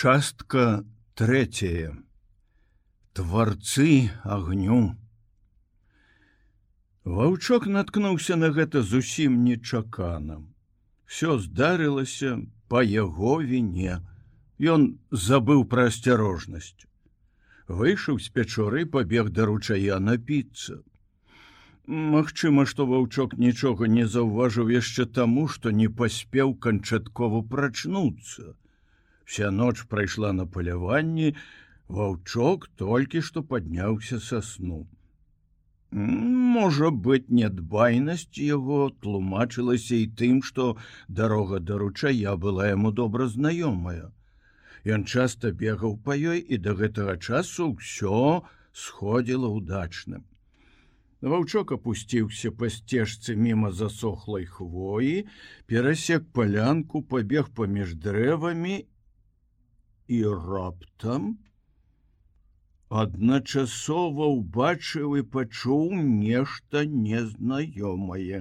Частка третья. Тварцы агню. Ваўчок наткнуўся на гэта зусім нечаканым. Всё здарылася по яго віне. Ён забыў пра асцярожнасць. Выйшаў з пячоры пабег да ручая напіцца. Магчыма, што ваўчок нічога не заўважыў яшчэ таму, што не паспеў канчаткова прачнуцца вся ноч прайшла на паляванні ваўчок толькі што падняўся са сну. Можа быть нядбайнасць яго тлумачылася і тым што дарога да ручая была яму добра знаёмая. Ён часта бегаў па ёй і да гэтага часу ўсё сходзіла удачным Ваўчок опусціўся па сцежцы мімо засохлай хвоі, перасек палянку, пабег паміж дрэвамі і раптам адначасова ўбачыў і пачуў нешта незнаёмае.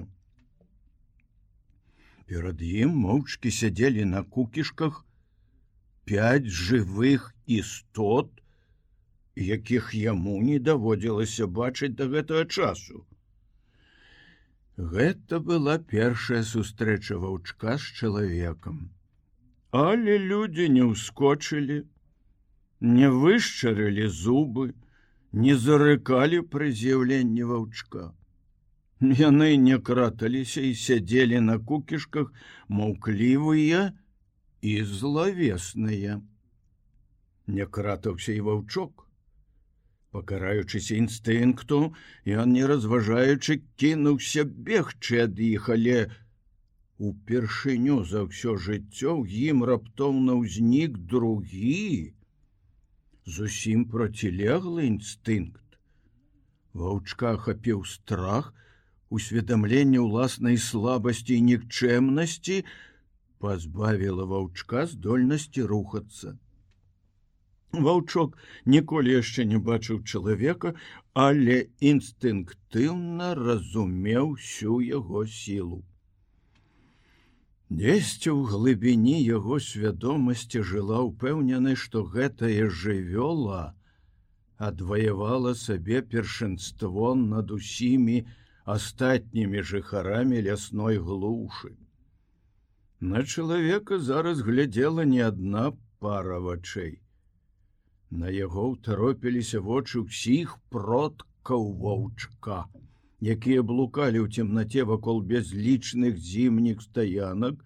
Перад ім моўчкі сядзелі на кукішках пяць жывых істот, якіх яму не даводзілася бачыць да гэтага часу. Гэта была першая сустрэча ваўчка з чалавекам. Але людзі не ўскочылі, не вышчарылі зубы, не зарыкалі пры з'яўленні ваўчка. Яны не краталіся і сядзелі на кукішках маўклівыя і злавесныя. Не кратаўся і ваўчок. Пакараючыся інстынкту, ён не разважаючы кінуўся бегчы ад іх, але, Упершыню за ўсё жыццё ім раптоўна ўзнік другі, зусім процілеглы інстынкт. Ваўчка хапіў страх, усведамленне ўласнай слабасці і нікчэмнасці пазбавіла ваўчка здольнасці рухацца. Ваўчок ніколі яшчэ не бачыў чалавека, але інстынктыўна разумеў всю яго сілу. Дзесьці ў глыбіні яго свядомасці жыла ўпэўнены, што гэтае жывёла адваявала сабе першынство над усімі астатнімі жыхарамі лясной глушы. На чалавека зараз глядзела не адна пара вачэй. На яго ўтаропіліся вочы ўсіх продкаў ваўчка якія блукалі ў цемнаце вакол безлічных зімніх стаянак,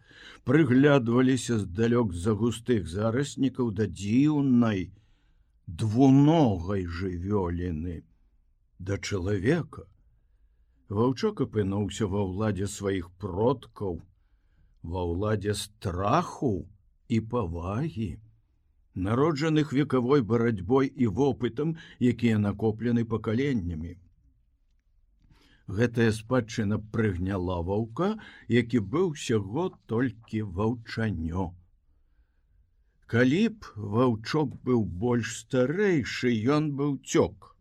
прыглядваліся здалёк з-за густых зараснікаў да дзіўнай двуногай жывёліны да чалавека. Ваўчок апынуўся ва ўладзе сваіх продкаў, ва ўладзе страху і павагі, народжаных векавой барацьбой і вопытам, якія накоплены пакаленнямі гэтая спадчына прыгняла ваўка, які быў усяго толькі ваўчанё. Калі б ваўчок быў больш старэйшы, ён быў цёк.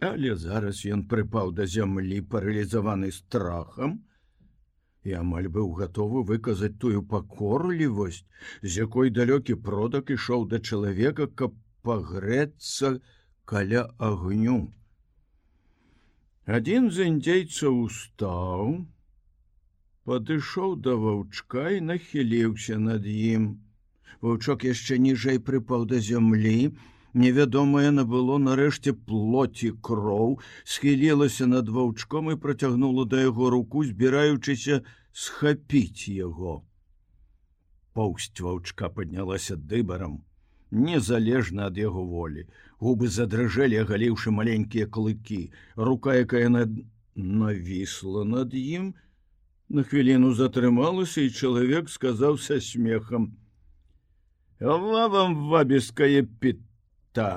Але зараз ён прыпаў да зямлі паралізаваны страхам і амаль быў гатовы выказаць тую пакорлівасць, з якой далёкі продак ішоў да чалавека, каб пагрэцца каля агню. Адзін з індзейцаў устаў, падышоў да ваўчка і нахіліўся над ім. Ваўчок яшчэ ніжэй прыпаў да зямлі, Невядомае набыло нарэшце плоці кроў, схілілася над ваўчком і працягнула да яго руку, збіраючыся схапіць яго. Поўсць ваўчка паднялася дыбарам, незалежна ад яго волі губы задрыжэлі агаліўшы маленькія клыкі рука якая над навісла над ім на хвіліну затрымалася і чалавек сказаў са смехам вам вабескае піта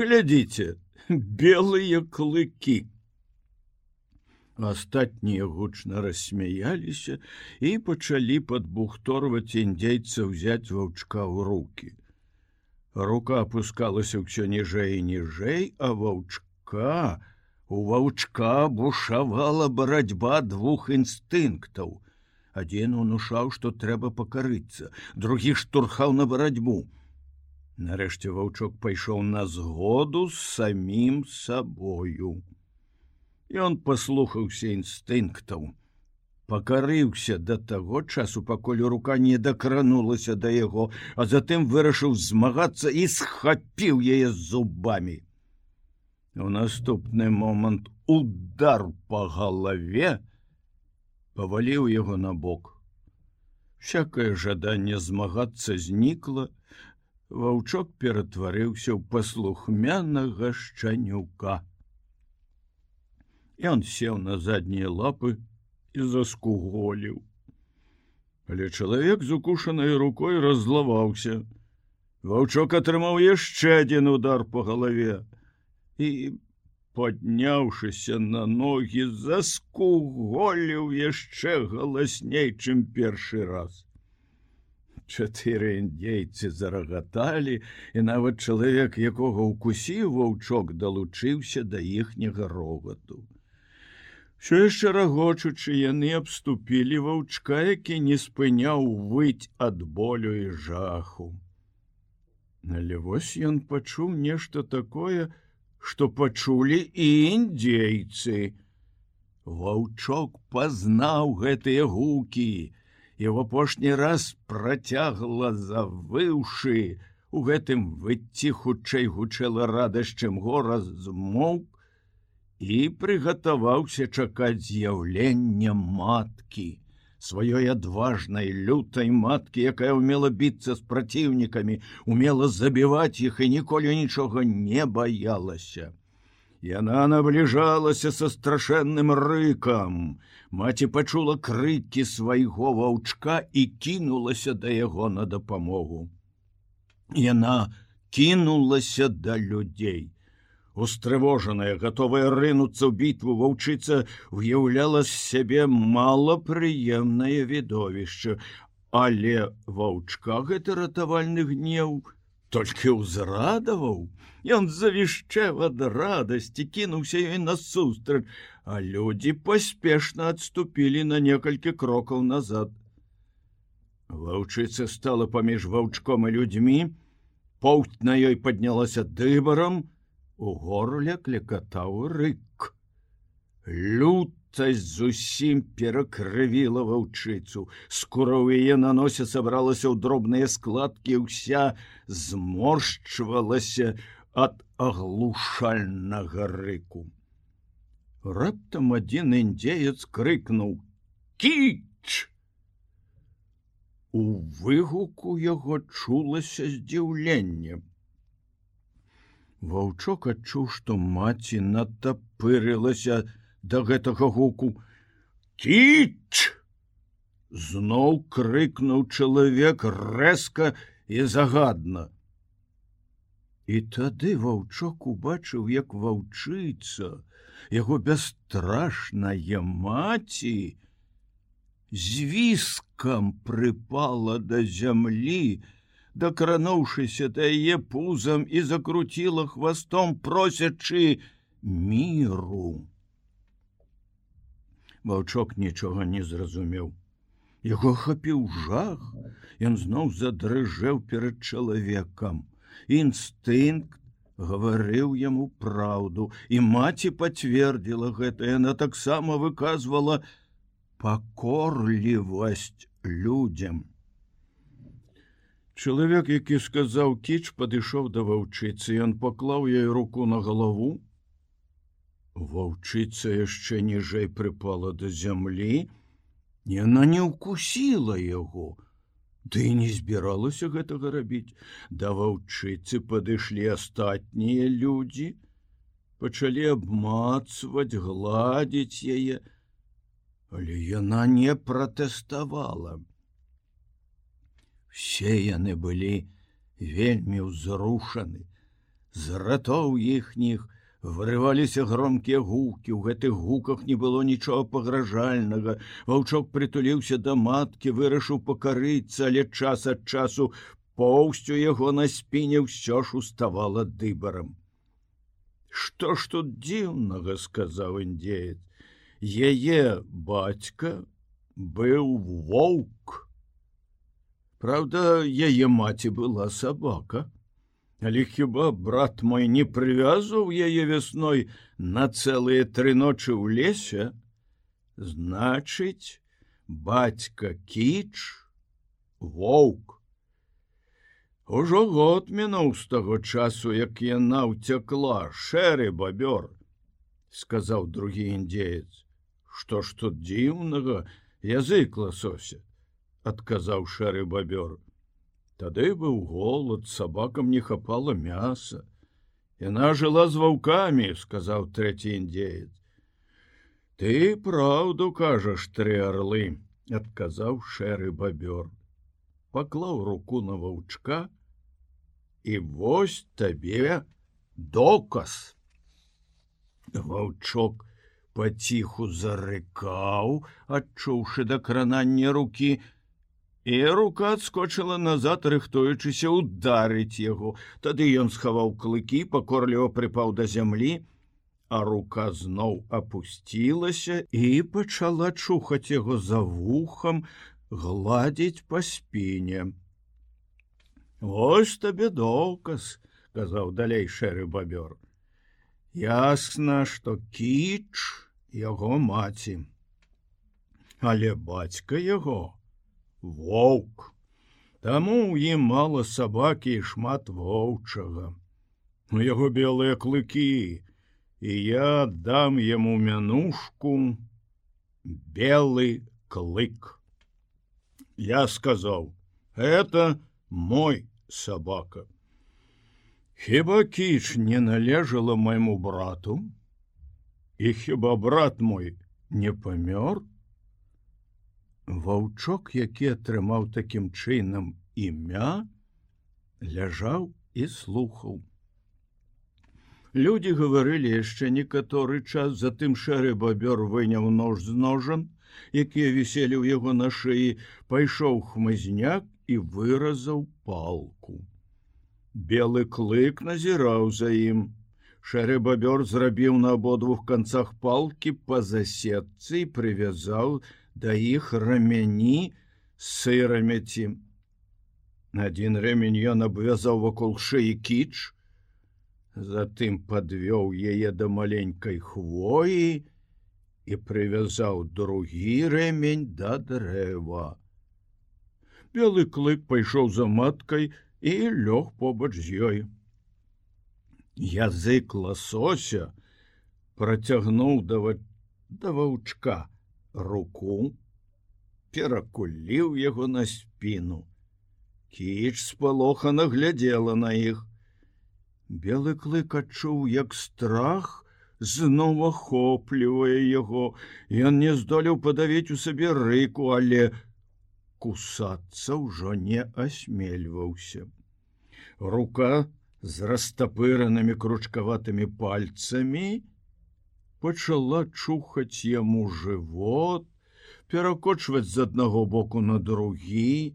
глядзіце белыя клыкі астатнія гучна рассмяяліся і пачалі падбухторваць індзейца ўзяць ваўчка ў руки рука опускалася ўсё ніжэй ніжэй а ваўчка у ваўчка бушавала барацьба двух інстынктаў. Адзін унушаў што трэба пакарыцца другі штурхаў на барацьбу. Нарэшце ваўчок пайшоў на згоду з самім сабою. Ён паслухаўся інстынктаў, пакарыўся да таго часу, пакуль рука не дакранулася да яго, а затым вырашыў змагацца і схапіў яе зубамі. У наступны момант удар по галаве паваліў яго на бок. Всякае жаданне змагацца знікла, Ваўчок ператварыўся ў паслухмянага шчанюка. Ён сеў на заднія лапы і заскуголіў. Але чалавек з укушанай рукой раззлаваўся. Ваўчок атрымаў яшчэ адзін удар по галаве і, подняўшыся на ногі, заскуголіў яшчэ галасней, чым першы раз чатыры індзейцы зарагаталі і нават чалавек якога укусіў ваўчок далучыўся да іхняга рогату що яшчэ рагочучы яны абступілі ваўчка які не спыняў выць ад болю і жаху. Але вось ён пачуў нешта такое што пачулі і індзейцы. Ваўчок пазнаў гэтыя гукі і в апошні раз працягла завыўшы. У гэтым выцці хутчэй гучэла радасчым гора змоўк і прыгатаваўся чакаць з'яўлення маткі сваёй адважнай лютай маткі якая умела біцца з праціўнікамі умела забіваць іх і ніколі нічога не баялася яна набліжалася са страшэнным рыкам Маці пачула крыкі свайго ваўчка і кінулася да яго на дапамогу. Яна кінулася да людзей. Устрывожаная, гатовая рынуцца ў бітву ваўчыца уяўляла з сябе малапрыемнае відовішча, але ваўчка гэты ратавальны гнеў толькі ўзрадаваў. Ён завішчэў ад радасці, кінуўся ёй насустрач, а людзі паспешна адступілі на некалькі крокаў назад. Ваўчыца стала паміж ваўчком і людзьмі, поўць на ёй паднялася дыбарам, у горле клекатаў рык. Лютасць зусім перакрывіла ваўчыцу. Скура ў яе на носе сабралася ў дробныя складкі, уся зморшчвалася ад аглушальнага рыку раптам адзін індзеец крыкнуў кіч у выгуку яго чулася здзіўленне ваўчок адчуў што маці натапырылася да гэтага гуку. Кіч зноў крыкнуў чалавек рэзка і загадна. І тады ваўчок убачыў як ваўчыца яго бясстрашная маці з віскам прыпала да зямлі, дакрануўшыся да яе пузам і закруціла хвастом просячы міру. Ваўчок нічога не зразумеў. Яго хапіў жах, Ён зноў задрыжэў перад чалавекам. Інстынкт гаварыў яму праўду і маці пацвердзіла гэта яна таксама выказвала пакорлівасць людзям чалавек які сказаў кіч падышоў да ваўчыцы. Ён паклаў ёй руку на галаву. Ваўчыца яшчэ ніжэй прыпала да зямлі. Яна не ўкусіла яго. Ды да не збіралася гэтага рабіць. Да ваўчыцы падышлі астатнія людзі, пачалі абмацваць, гладзіць яе, але яна не пратэставала. Все яны былі вельмі ўзрушаны, з ратоў іхніх, вырываліся громкія гукі у гэтых гуках не было нічого пагражальнага. Ваўчок прытуліўся да маткі вырашыў пакарыцца але час ад часу поўсцю яго на спіне ўсё ж уставала дыбарам. Что ж тут дзіўнага сказаў індзеец. Яе бацька быў воўк Праўда, яе маці была сабака Але хіба брат мой не прывязаў яе вясной на цэлыя тры ночы ў лесе? Значыць, бацька кіч, воўк. Ужо год мінуў з таго часу, як яна ўцякла, шэры бабёр, сказаў другі індзеец. Што ж тут дзіўнага, язык ласося, адказаў шэры бабёр. Тады быў голод, сабакам не хапала мяса. Яна жыла з ваўкамі, сказаў трэці індзеец. Ты праўду кажаш тры арлы, адказаў шэры бабёр паклаў руку на ваўчка і вось табе доказ. Ваўчок паціху зарыкаў, адчуўшы да кранання рукі, і рука адскочыла назад, рыхтуючыся ударыць яго. Тады ён схаваў клыкі, пакорліва прыпаў да зямлі, а рука зноў апусцілася і пачала чухаць яго за вухам, гладзіць па спіне. Вось табе доказ, казаў далей шэры бабёр. Ясна, што кіч яго маці. Але бацька яго воўк. Таму ў ім мала сабакі і шмат воўчага. У яго белыя клыкі, і я дам яму мянушку. Белы клык. Я сказаў это мой собака хіба кіч не належала майму брату? І хіба брат мой не памёр ваўчок які атрымаў такім чынам імя ляжаў і слухаў Людзі гаварылі яшчэ некаторы час затым шэры бабёр выняў нож з ножан якія віселі ў яго на шыі, пайшоў хмызняк і выразаў палку. Белы клык назіраў за ім. Шэры бабёр зрабіў на абодвух канцах палкі па засетцы і прывязаў да іх рамяні сырамяці. Адзін рэмень ён абвязаў вакол шыі кіч, затым падвёў яе да маленькай хвоі, і прывязаў другі рэмень да дрэва. Белы клык пайшоў за маткай і лёг побач з ёй. Язык ласося працягнуў да, да ваўчка руку, перакуліў яго на спіну. Кіч спалоха наглядзела на іх. Белы клык адчуў, як страх, зноў ахоплівае яго ён не здолеў падавіць у сабе рыку але кусацца ўжо не асмельваўся рука з растапыранымі кручкаватымі пальцамі пачала чухаць яму жывот перакочваць з аднаго боку на другі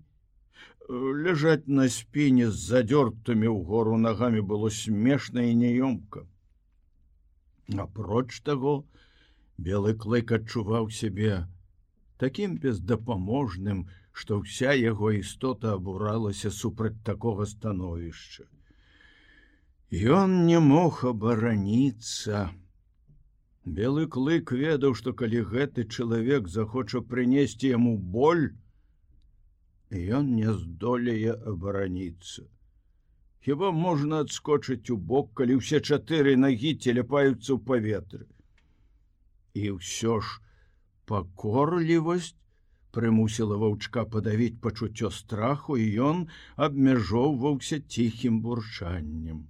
ляжаць на спіне з задзёртымі ўгору нагамі было смешна і няёмка Апроч таго, белы клык адчуваў сябе такім бездапаможным, што вся яго істота абуралася супраць такога становішча. Ён не мог абараніцца. Белы клык ведаў, што калі гэты чалавек захоча прынесці яму боль, ён не здолее абараніцца. Хіба можна адскочыць у бок, калі ўсе чатыры нагі теляпаюцца ў паветры. І ўсё ж пакорлівасць прымусіла ваўчка падавіць пачуццё страху, і ён абмяжоўваўся ціхім бурчаннем.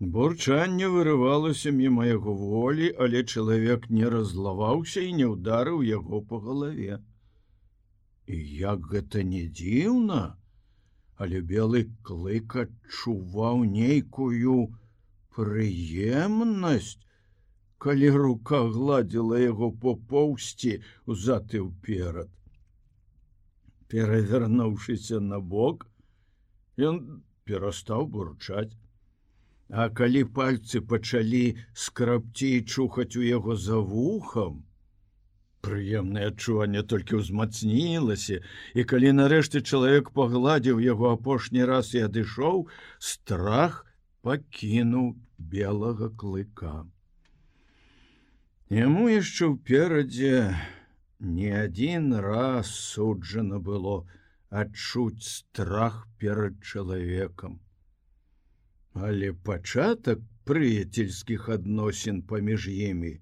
Бурчанне вырывалася мімо яго волі, але чалавек не разлаваўся і не ўдарыў яго по галаве. І як гэта не дзіўна, але белы клык адчуваў нейкую прыемнасць, калі рука гладзіла яго по поўсці узад і ўперад. Перавярнуўшыся на бок, ён перастаў бурчаць. А калі пальцы пачалі скрабці і чухаць у яго за вухам, Прыемнае адчуванне толькі ўзмацнілася, і калі нарэшце чалавек пагладзіў яго апошні раз і адышоў, страх пакінуў белага клыка. Яму яшчэ ўперадзе не адзін раз суджана было адчуць страх перад чалавекам. Але пачатак прыяцельскіх адносін паміж імі,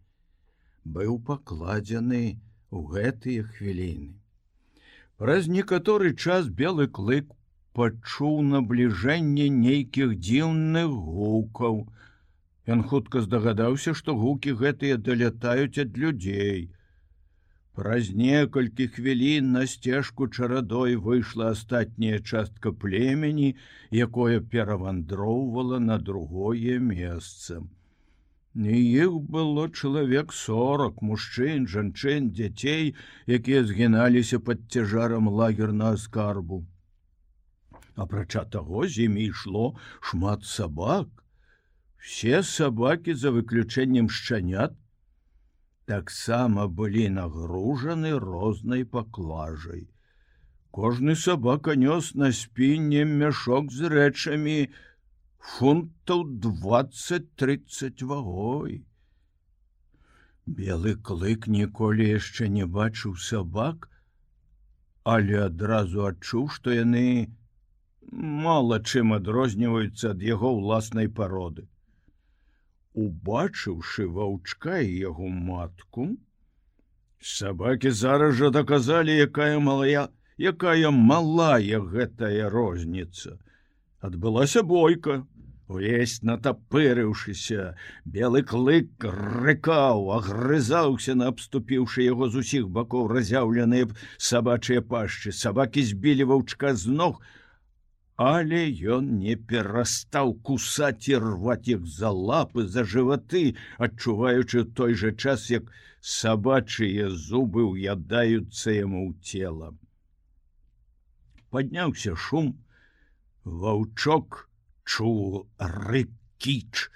быў пакладзены ў гэтыя хвіліны. Праз некаторы час белы клык пачуў набліжэнне нейкіх дзіўных гукаў. Ён хутка здагадаўся, што гукі гэтыя далятаюць ад людзей. Праз некалькі хвілін на сцежку чарадой выйшла астатняя частка племені, якое перавандроўвала на другое месца. Не іх было чалавек сорок мужчын, жанчын, дзяцей, якія згіналіся пад цяжарам лагернага скарбу. Апрача таго з імі ішло шмат сабак. Все сабакі за выключэннем шчанят таксама былі нагружаны рознай паклажай. Кожны сабака нёс на спіне мяшок з рэчамі, фунтаў 20-30 вагой. Белы клык ніколі яшчэ не бачыў сабак, але адразу адчуў, што яны мала чым адрозніваюцца ад яго ўласнай пароды. Убачыўшы ваўчка і яго матку, сабакі зараз жа даказалі, якая малая, якая малая гэтая розніца. Адбылася бойка, Увесь натапырыўшыся, белы клык рыкаў, агрызаўся на абступіўшы яго з усіх бакоў разяўленыя сабачыя пашчы, сабакі збілі ваўчка з ног, Але ён не перастаў кусаць і рваць іх за лапы за жываты, адчуваючы той жа час, як сабачыя зубы ўядаюцца яму ў цела. Падняўся шум, ваўчок, чуў рыкіч,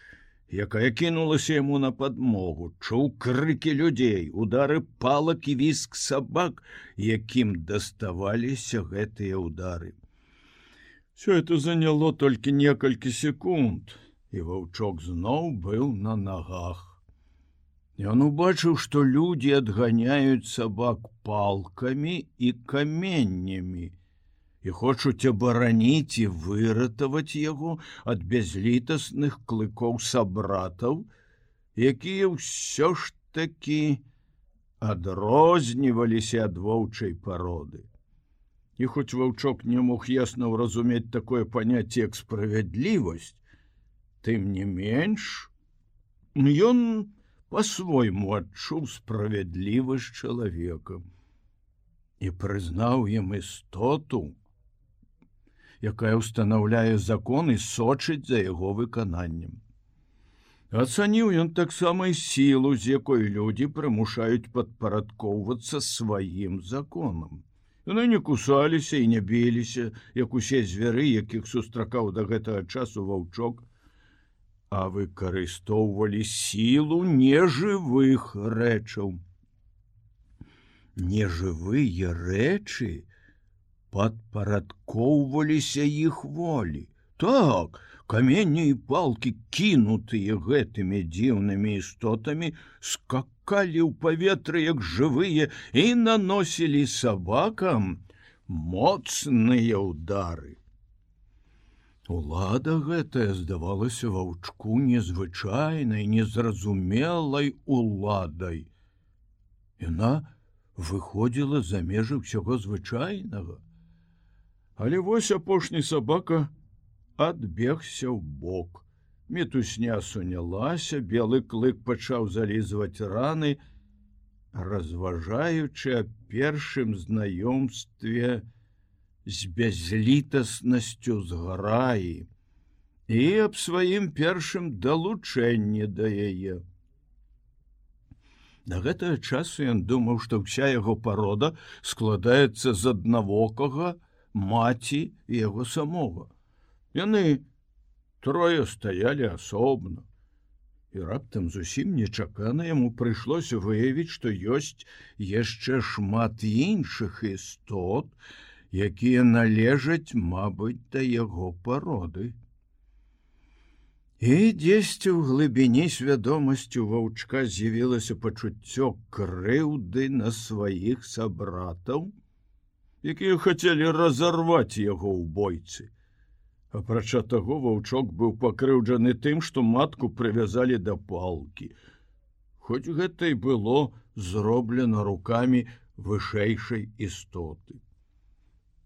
якая кінулася яму на падмогу, чуў крыкі людзей, удары палак і віск сабак, якім даставаліся гэтыя ўдары. Все это заняло толькі некалькі секунд, і ваўчок зноў быў на нагах. Ён убачыў, што людзі адганяюць сабак палкамі і каменнямі, і хочуць абараніць і выратаваць яго ад бязлітасных клыкоў сабратаў, якія ўсё ж такі адрозніваліся ад воўчай пароды. І хоць ваўчок не мог ясна ўразумець такое паняцце як справядлівасць, тым не менш, ён по-свойму адчуў справядлівасць чалавекам і прызнаў ім істоту, якая ўстанаўляе закон і сочыць за яго выкананнем. Ацаніў ён таксама сілу, з якой людзі прымушаюць падпарадкоўвацца сваім законам. Яны не кусаліся і не біліся, як усе звяры, якіх сустракаў да гэтага часу ваўчок, а выкарыстоўвалі сілу нежывых рэчаў. Нежывыя рэчы, падпарадкоўваліся іх волі. Так, каменні і палки, кінутыя гэтымі дзіўнымі істотамі, скакалі ў паветры як жывыя і наносілі сабакам моцныя ўдары. Улада гэтая здавалася ваўчку незвычайнай, незразумелай уладай. Яна выходзіла за межы ўсяго звычайнага. Але вось апошні сабака адбегся ў бок. Метусня сунялася, белы клык пачаў залізваць раны, разважаючы аб першым знаёмстве з бязлітаснасцю зграі і аб сваім першым далучэнні да яе. На гэтага часу ён думаў, што вся яго парода складаецца з аднавокага, маці яго самога. Яны трое стаялі асобна. і раптам зусім нечакана яму прыйшлося выявіць, што ёсць яшчэ шмат іншых істот, якія належаць, мабыць, да яго пароды. І дзесьці ў глыбіні свядомасцю ваўчка з'явілася пачуццё крыўды на сваіх сабратаў, якія хацелі разарваць яго ў бойцы. Апрача таго ваўчок быў пакрыўджаны тым, што матку прывязалі да палкі. Хоць гэта і было зроблена рукамі вышэйшай істоты.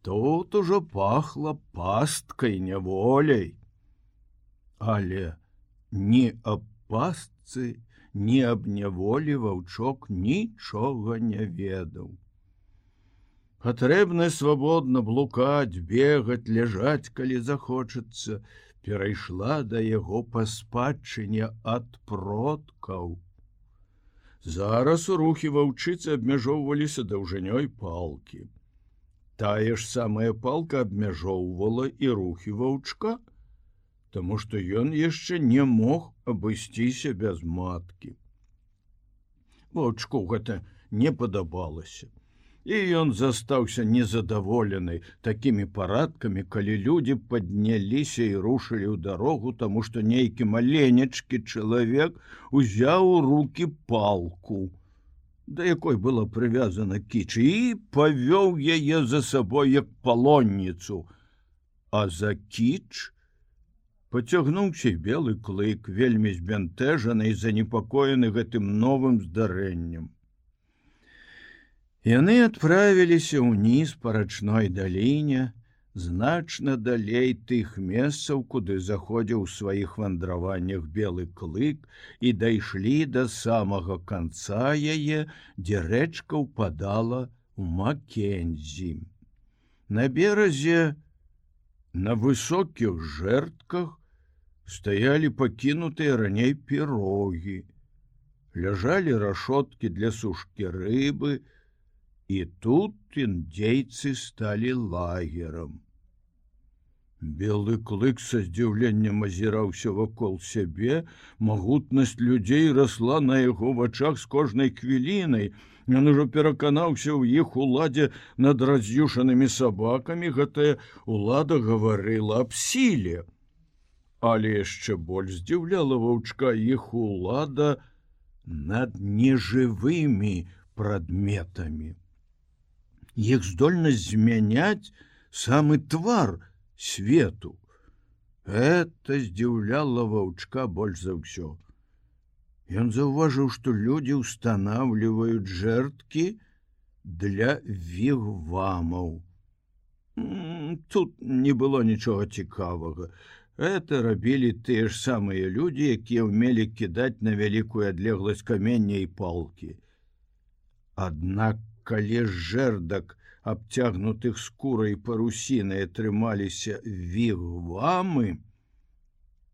Тут ужо пахла пасткай няволяй. Але ні аб пастцы, ні аб няволі ваўчок нічога не ведаў патрэбна свабодна блукаць бегаць ляжаць калі захочацца. Перайшла да яго па спадчыне ад продкаў. Зараз у рухі ваўчыцы абмяжоўваліся даўжынёй палкі. Тая ж самая палка абмяжоўвала і рухі ваўчка Таму што ён яшчэ не мог абысціся без маткі. Ваўчку гэта не падабалася і ён застаўся незадаволены такімі парадкамі, калі людзі падняліся і рушылі ў дарогу, таму што нейкі маленечкі чалавек узяў у руки палку, да якой была прывязана кічы і павёў яе за сабой як палонніцу, а за кіч, Пацягнуўся белы клык, вельмі збянтэжаны і занепакоены гэтым новым здарэннем. Яны адправіліся ўніз па рачной даліне, значна далей тых месцаў, куды заходзіў у сваіх вандраваннях белы клык і дайшлі да самага канца яе, дзе рэчка ўпадала у Макензі. На беразе на высокіх жэртках стаялі пакінутыя раней пірогі, ляжалі рашоткі для сушкі рыбы, і тут індзейцы сталі лагерам. Белы клык са здзіўленнем азіраўся вакол сябе, магутнасць людзей расла на яго вачах з кожнай хвілінай. Ён ужо пераканаўся ў іх уладзе над раз'юшанымі сабакамі, гэтая улада гаварыла аб сіле. Але яшчэ больш здзіўляла ваўчка іх улада над нежывымі прадметамі іх здольнасць змяняць самы твар свету. Это здзіўляла ваўчка больш за ўсё. Ён заўважыў, што людзі ўстанаўліваюць жерткі для вігвамаў. Тут не было нічога цікавага. Это рабілі тыя ж самыя людзі, якія ўмелі кідаць на вялікую адлегласць камення і палкі. Аднак калі жэрдак абцягнутых скурай парусінай атрымаліся вігвамы,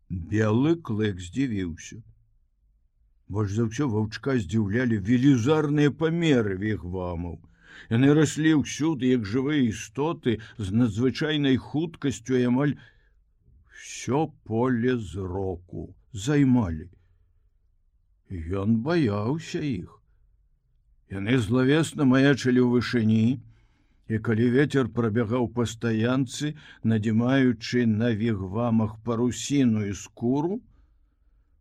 белы клык здзівіўся. Больш за ўсё ваўчка здзіўлялі велізарныя памеры вігвамаў. Яны раслі ўсюды, як жывыя істоты з надзвычайнай хуткасцю амаль все поле зроку займалі. Ён баяўся іх. Яны злавесна маячылі ў вышыні, і калі ветер прабягаў па стаянцы, надзімаючы на вігвамах парусіну і скуру,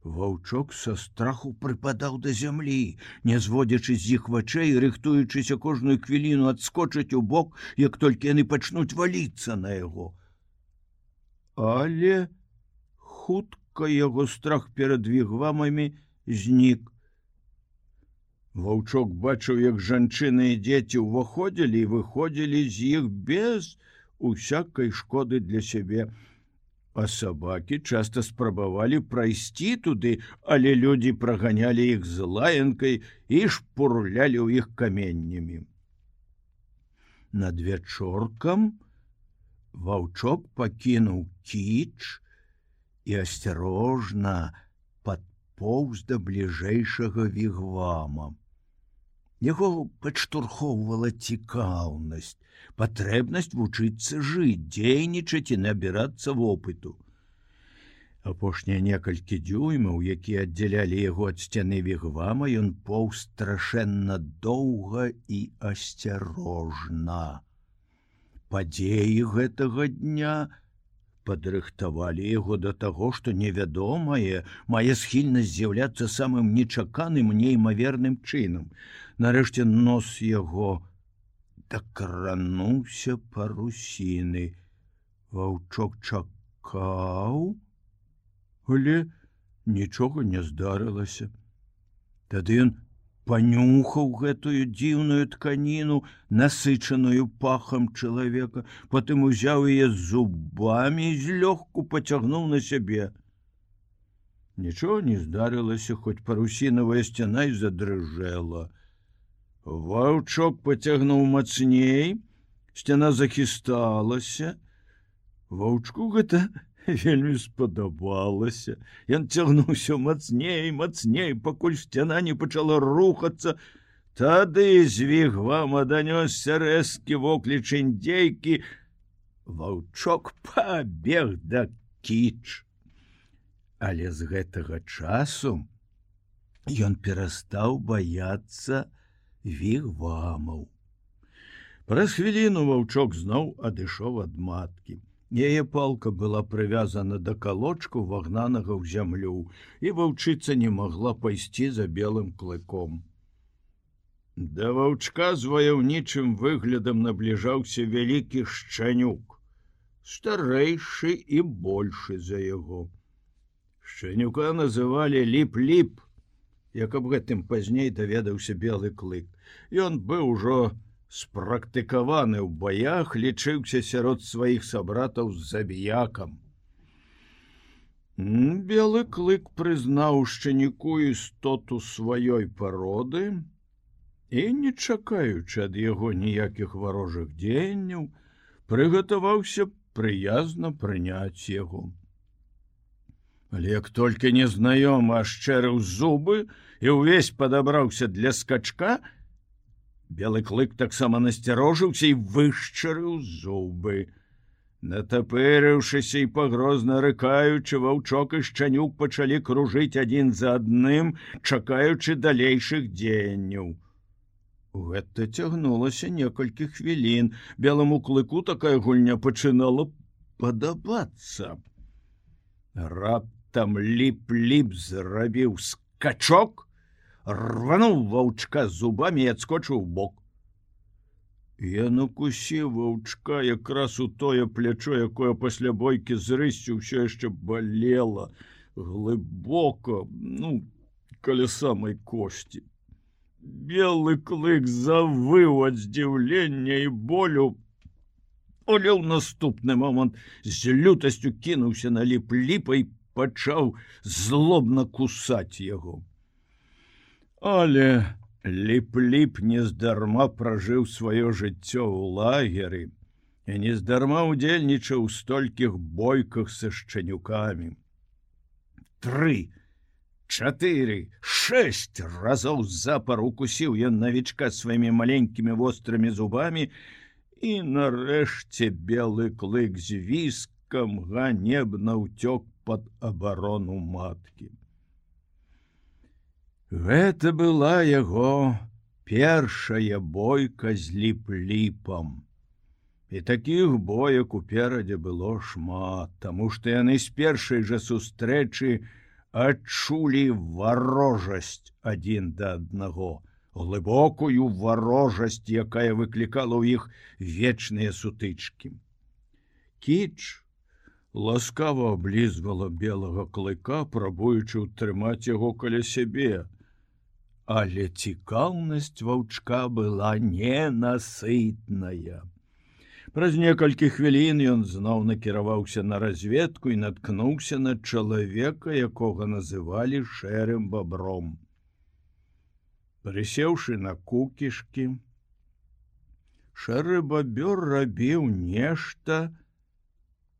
Ваўчок са страху прыпадаў да зямлі, не зводзячы з іх вачэй, рыхтуючыся кожную хвіліну адскочыць у бок, як толькі яны пачнуць валіцца на яго. Але хутка яго страх перад вігвамамі знік. Ваўчок бачыў, як жанчыны і дзеці ўваходзілі і выходзілі з іх без усякай шкоды для сябе. А сабакі часта спрабавалі прайсці туды, але людзі праганялі іх з лаянкай і шпурлялі ў іх каменнямі. Над вечоркам ваўчок пакінуў кіч і асцярожна падпоўз да бліжэйшага вігвама. Яго падштурхоўвала цікаўнасць, патрэбнасць вучыцца жыць, дзейнічаць і набірацца вопыту. Апошнія некалькі дзюймаў, якія аддзялялі яго ад сцяны вігвама, ён поў страшэнна доўга і асцярожна. Падзеі гэтага дня падрыхтавалі яго да таго, што невядомае мае схільнасць з'яўляцца самым нечаканым неймаверным чынам. Нарэшце нос яго дакрануўся парусіны. Ваўчок чакаў, але нічога не здарылася. Тады ён панюхаў гэтую дзіўную тканіну, насычаную пахам чалавека, потым узяў яе зубамі і злёгку пацягнуў на сябе. Нічого не здарылася, хоць парусінавая сцяна і задрыжэла. Ваўчок пацягнуў мацней, сцяна захісталася. Ваўчку гэта вельмі спадабалася. Ён цягнуўся мацней, мацней, пакуль сцяна не пачала рухацца. Тады звіг вам данёсся рэзкі вокліч індзейкі. Ваўчок пабег да кіч. Але з гэтага часу ён перастаў баяцца вігвамаў. Праз хвіліну ваўчок зноў адышоў ад маткі. Яе палка была прывязана да калочку вагнанага ў зямлю, і ваўчыца не магла пайсці за белым клыком. Да ваўчка з ваяўнічым выглядам набліжаўся вялікі шчанюк, старэйшы і большы за яго. Шчанюка называлі ліп-ліп, як аб гэтым пазней даведаўся белы клык. Ён быў ужо, спрактыкаваны ў баях лічыўся сярод сваіх сабратаў з забіякам. Белы клык прызнаў шчаніку істоту сваёй пароды і, не чакаючы ад яго ніякіх варожых дзеянняў, прыгатаваўся прыязна прыняць яго. Але як толькі незнаёма ашчэрыў зубы і ўвесь падабраўся для скачка, Белы клык таксама насцярожыўся і вышчарыў зубы. Натапырыўшыся і пагрозна рыкаючы ваўчок і шчанюк пачалі кружыць адзін за адным, чакаючы далейшых дзеянняў. Гэта цягнулася некалькі хвілін. Белому клыку такая гульня пачынала падабацца. Раптам ліп-ліп зрабіў скачок, рвануў ваўчка зубамі і адскочыў бок. Я накусіў ваўчка якраз у тое плячо, якое пасля бойкі з рысцю ўсё яшчэ балела глыбока, ну, каля самай косці. Белы клык завыў ад здзіўлення і болю. Але ў наступны момант з лютасцю кінуўся на ліп ліпай, пачаў злобна кусаць яго. Але ліп-ліп нездарма пражыў сваё жыццё ў лагеры і нездарма удзельнічаў у столькіх бойках са шчанюкамі. Тры, чатыры, шэсць разоў запар укусіў ён навічка сваімі маленькімі вострымі зубамі, і нарэшце белы клык з віскам ганебна ўцёк пад абарону маткі. Гэта была яго першая бойка з ліп-ліпам. І такіх боек уперадзе было шмат, таму што яны з першай жа сустрэчы адчулі варожасць адзін да аднаго, глыбокую варожасць, якая выклікала ў іх вечныя сутычкі. Кіч, ласкава облізвала белага клыка, прабуючы ўтрымаць яго каля сябе, але цікаўнасць ваўчка была ненасытная. Праз некалькі хвілін ён зноў накіраваўся на разведку і наткнуўся на чалавека, якога называлі шэрым бабром. Прысеўшы на кукішкі, шэры бабёр рабіў нешта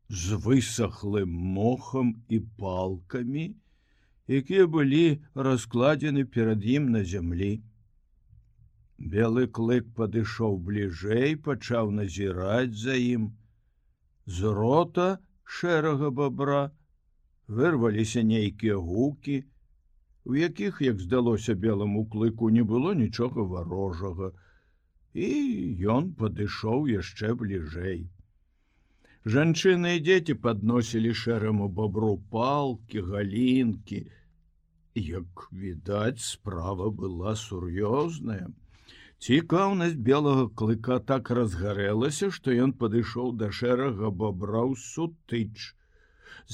з высохлым мохам і палкамі, якія былі раскладзены перад ім на зямлі. Белы клык падышоў бліжэй, пачаў назіраць за ім. З рота шэрага бабра вырваліся нейкія гукі, у якіх, як здалося белому клыку, не было нічога варожага, і ён падышоў яшчэ бліжэй. Жанчыны і дзеці падносілі шэраму бобру палкі, галінкі. Як відаць, справа была сур'ёзная. Цікаўнасць белага клыка так разгарэлася, што ён падышоў да шэрага бобраў сутыч,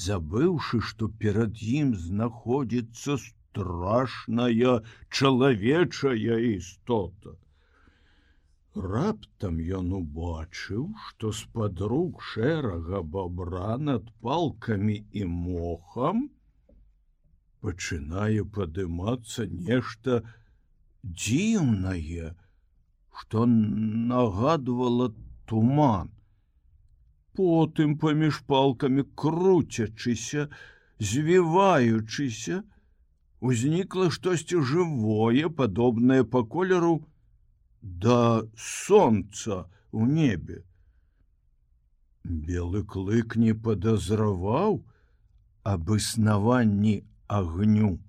забыўшы, што перад ім знаходзіцца страшная чалавечая істота. Раптам ён убачыў, што з-пад рук шэрага бобра над палкамі і мохам пачынае падымацца нешта дзіўнае, што нагадвала туман. Потым паміж палкамі круцячыся, звіваючыся, узнікла штосьці жывое, падобнае па колеру, да солнца у небе. Белы клык не подазраваў аб існаванні агню.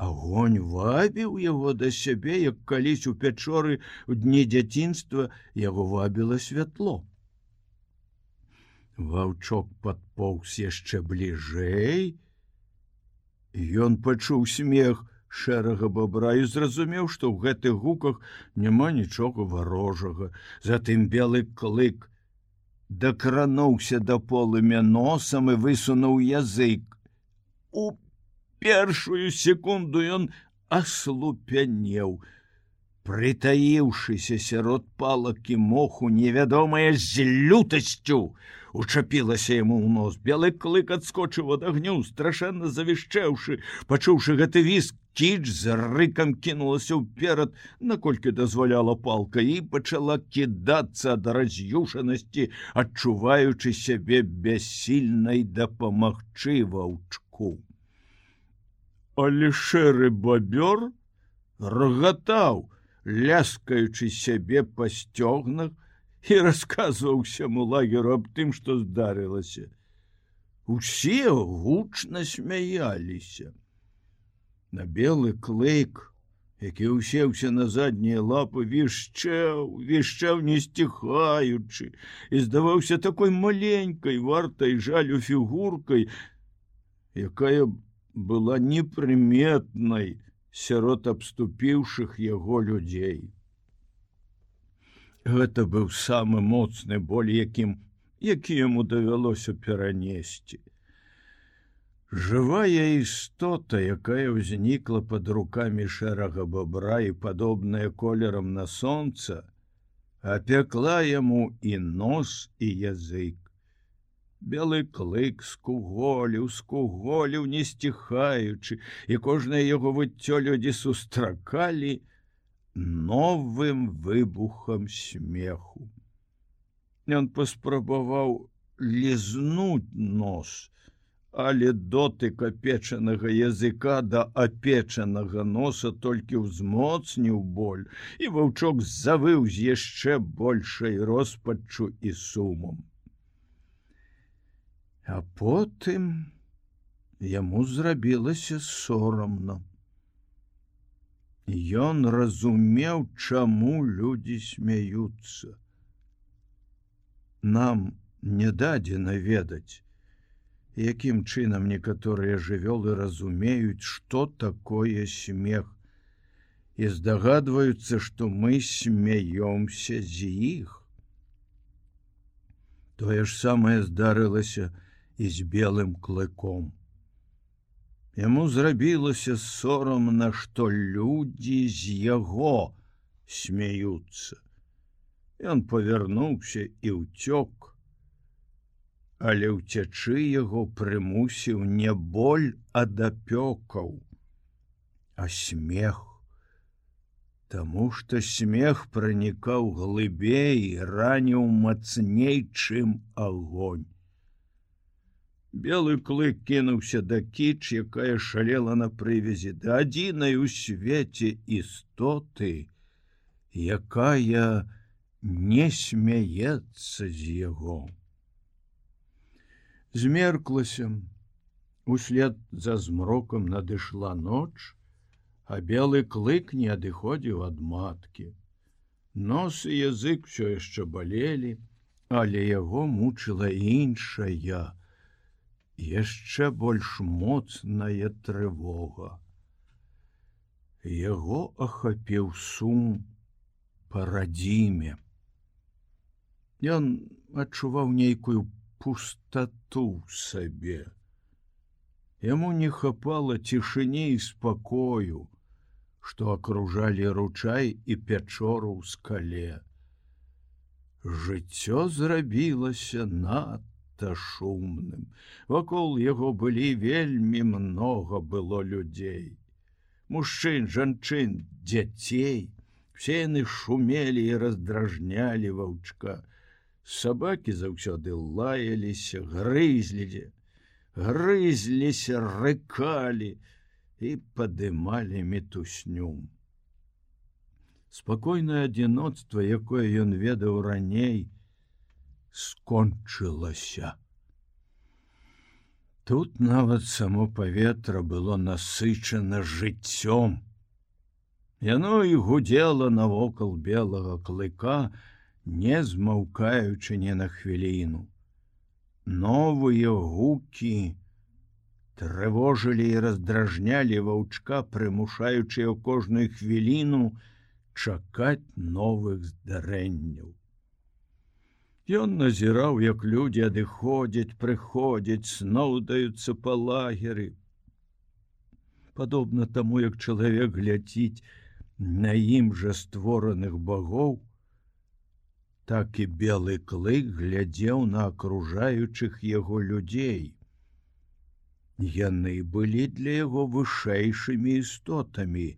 Агонь вабіў яго да сябе, як калісь у пячоры у дні дзяцінства яго вабіла святло. Ваўчок падпоўз яшчэ бліжэй. Ён пачуў смех, шэрага бобра і зразумеў, што ў гэтых гуках няма нічога варожага. Затым белы клык дакрануўся да полымя носам і высунуў язык. У першую секунду ён аслупянеў, прытаіўшыся сярод палакі моху невядомая з лютасцю, учапілася яму ў нос. Белы клык адскочыў ад агню страшэнна завішчэўшы пачуўшы гэты віск кіч з рыкам кінулася ўперад наколькі дазваляла палка і пачала кідацца ад раз'юшанасці адчуваючы сябе бяссільнай дапамагчы ваўчку але шэры бабёр рагатаў ляскаючы сябе па сцёгнах і расказваў усяму лагеру аб тым, што здарылася. Усе гучна смяяліся. На белы клык, які ўсеўся на заднія лапы вішчэў, вішчэў не сціхаючы і здаваўся такой маленькой вартай жалю фігуркай, якая была непрыметнай сярод абступіўшых яго людзей. Гэта быў самы моцны боль, якім які яму давялося перанесці. Жывая істота, якая ўзнікла под руками шэрага бобра і падобная колерам на сонца, апякла яму і нос і язык. Белы клык скуголіў, скуголіў, не сціхаючы, і кожнае яго выццё людзі сустракалі, новым выбухам смеху. Ён паспрабаваў лізнуць нос, але дотык апечанага языка да апечанага носа толькі ўзмоцніў боль, і ваўчок завыў з яшчэ большай роспаччу і сумам. А потым яму зрабілася сорамна. Ён разумеў, чаму людзі смяюцца. Нам не дадзена ведаць, якім чынам некаторыя жывёлы разумеюць, што такое смех і здагадваюцца, што мы смяёмся з іх. Тое ж самае здарылася і з белым клыком. Яму зрабілася сорамна, што людзі з яго смяюцца. Ён павярнуўся і ўцёк, але ўцячы яго прымусіў не боль ад апёкаў, а смех. Таму што смех пранікаў глыбей, раніў мацней, чым агонь. Белы клык кінуўся да кіч, якая шалела на прывязі да адзінай у свеце істоты, якая не смяецца з яго. Змерклася, Услед за змрокам надышла ноч, а белы клык не адыходзіў ад маткі. Нос і язык все яшчэ балелі, але яго мучыла іншая, яшчэ больш моцная трывога. Яго ахапіў сум па радзіме. Ён адчуваў нейкую пустату сабе. Яму не хапала цішыні і спакою, што акружалі ручай і пячору ў скале. Жыццё зрабілася надта шумным. Вакол яго былі вельмі многа было людзей. Мужчын, жанчын, дзяцей, все яны шумелі і раздражнялі ваўчка. Сабакі заўсёды лаяліся, грызлідзе, грызліся, рыкалі і падымалі метусню. Спакойнае адзіноцтва, якое ён ведаў раней, скончылася. Тут нават само паветра было насычана жыццём. Яно і гудзела навокал белага клыка, не змаўкаючы не на хвіліну новыя гукі трывожылі і раздражнялі ваўчка, прымушаючы ў кожную хвіліну чакаць новых здарэнняў. Ён назіраў, як людзі адыходзяць, прыходзяць, сноўдаюцца па лагеры. Падобна таму, як чалавек глядзіць на ім жа створаных багоў, так і белы клык глядзеў на акружаючых яго людзей. Яны былі для яго вышэйшымі істотамі,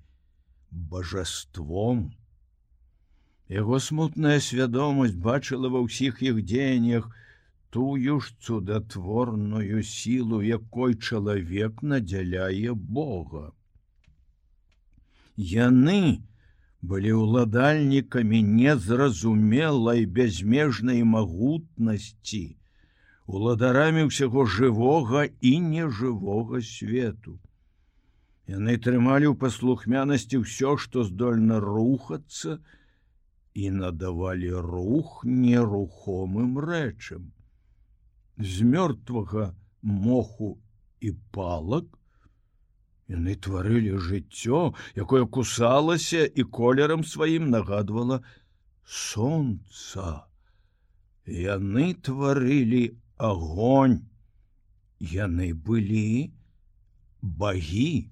божаством. Яго смутная свядомасць бачыла ва ўсіх іх дзеяннях тую ж цудатворную сілу, якой чалавек надзяляе Бога. Яны, былі ўладальнікамі незразумелай бязмежнай магутнасці, уладарамі ўсяго жывога і нежывога свету. Яны трымалі ў паслухмянасці ўсё, што здольна рухацца і надавалі рух нерухомым рэчам. З мёртвага моху і палак Яны тварылі жыццё, якое кусалася і колерам сваім нагадвала солнца. Яны тварылі огонь. Яны былі багі.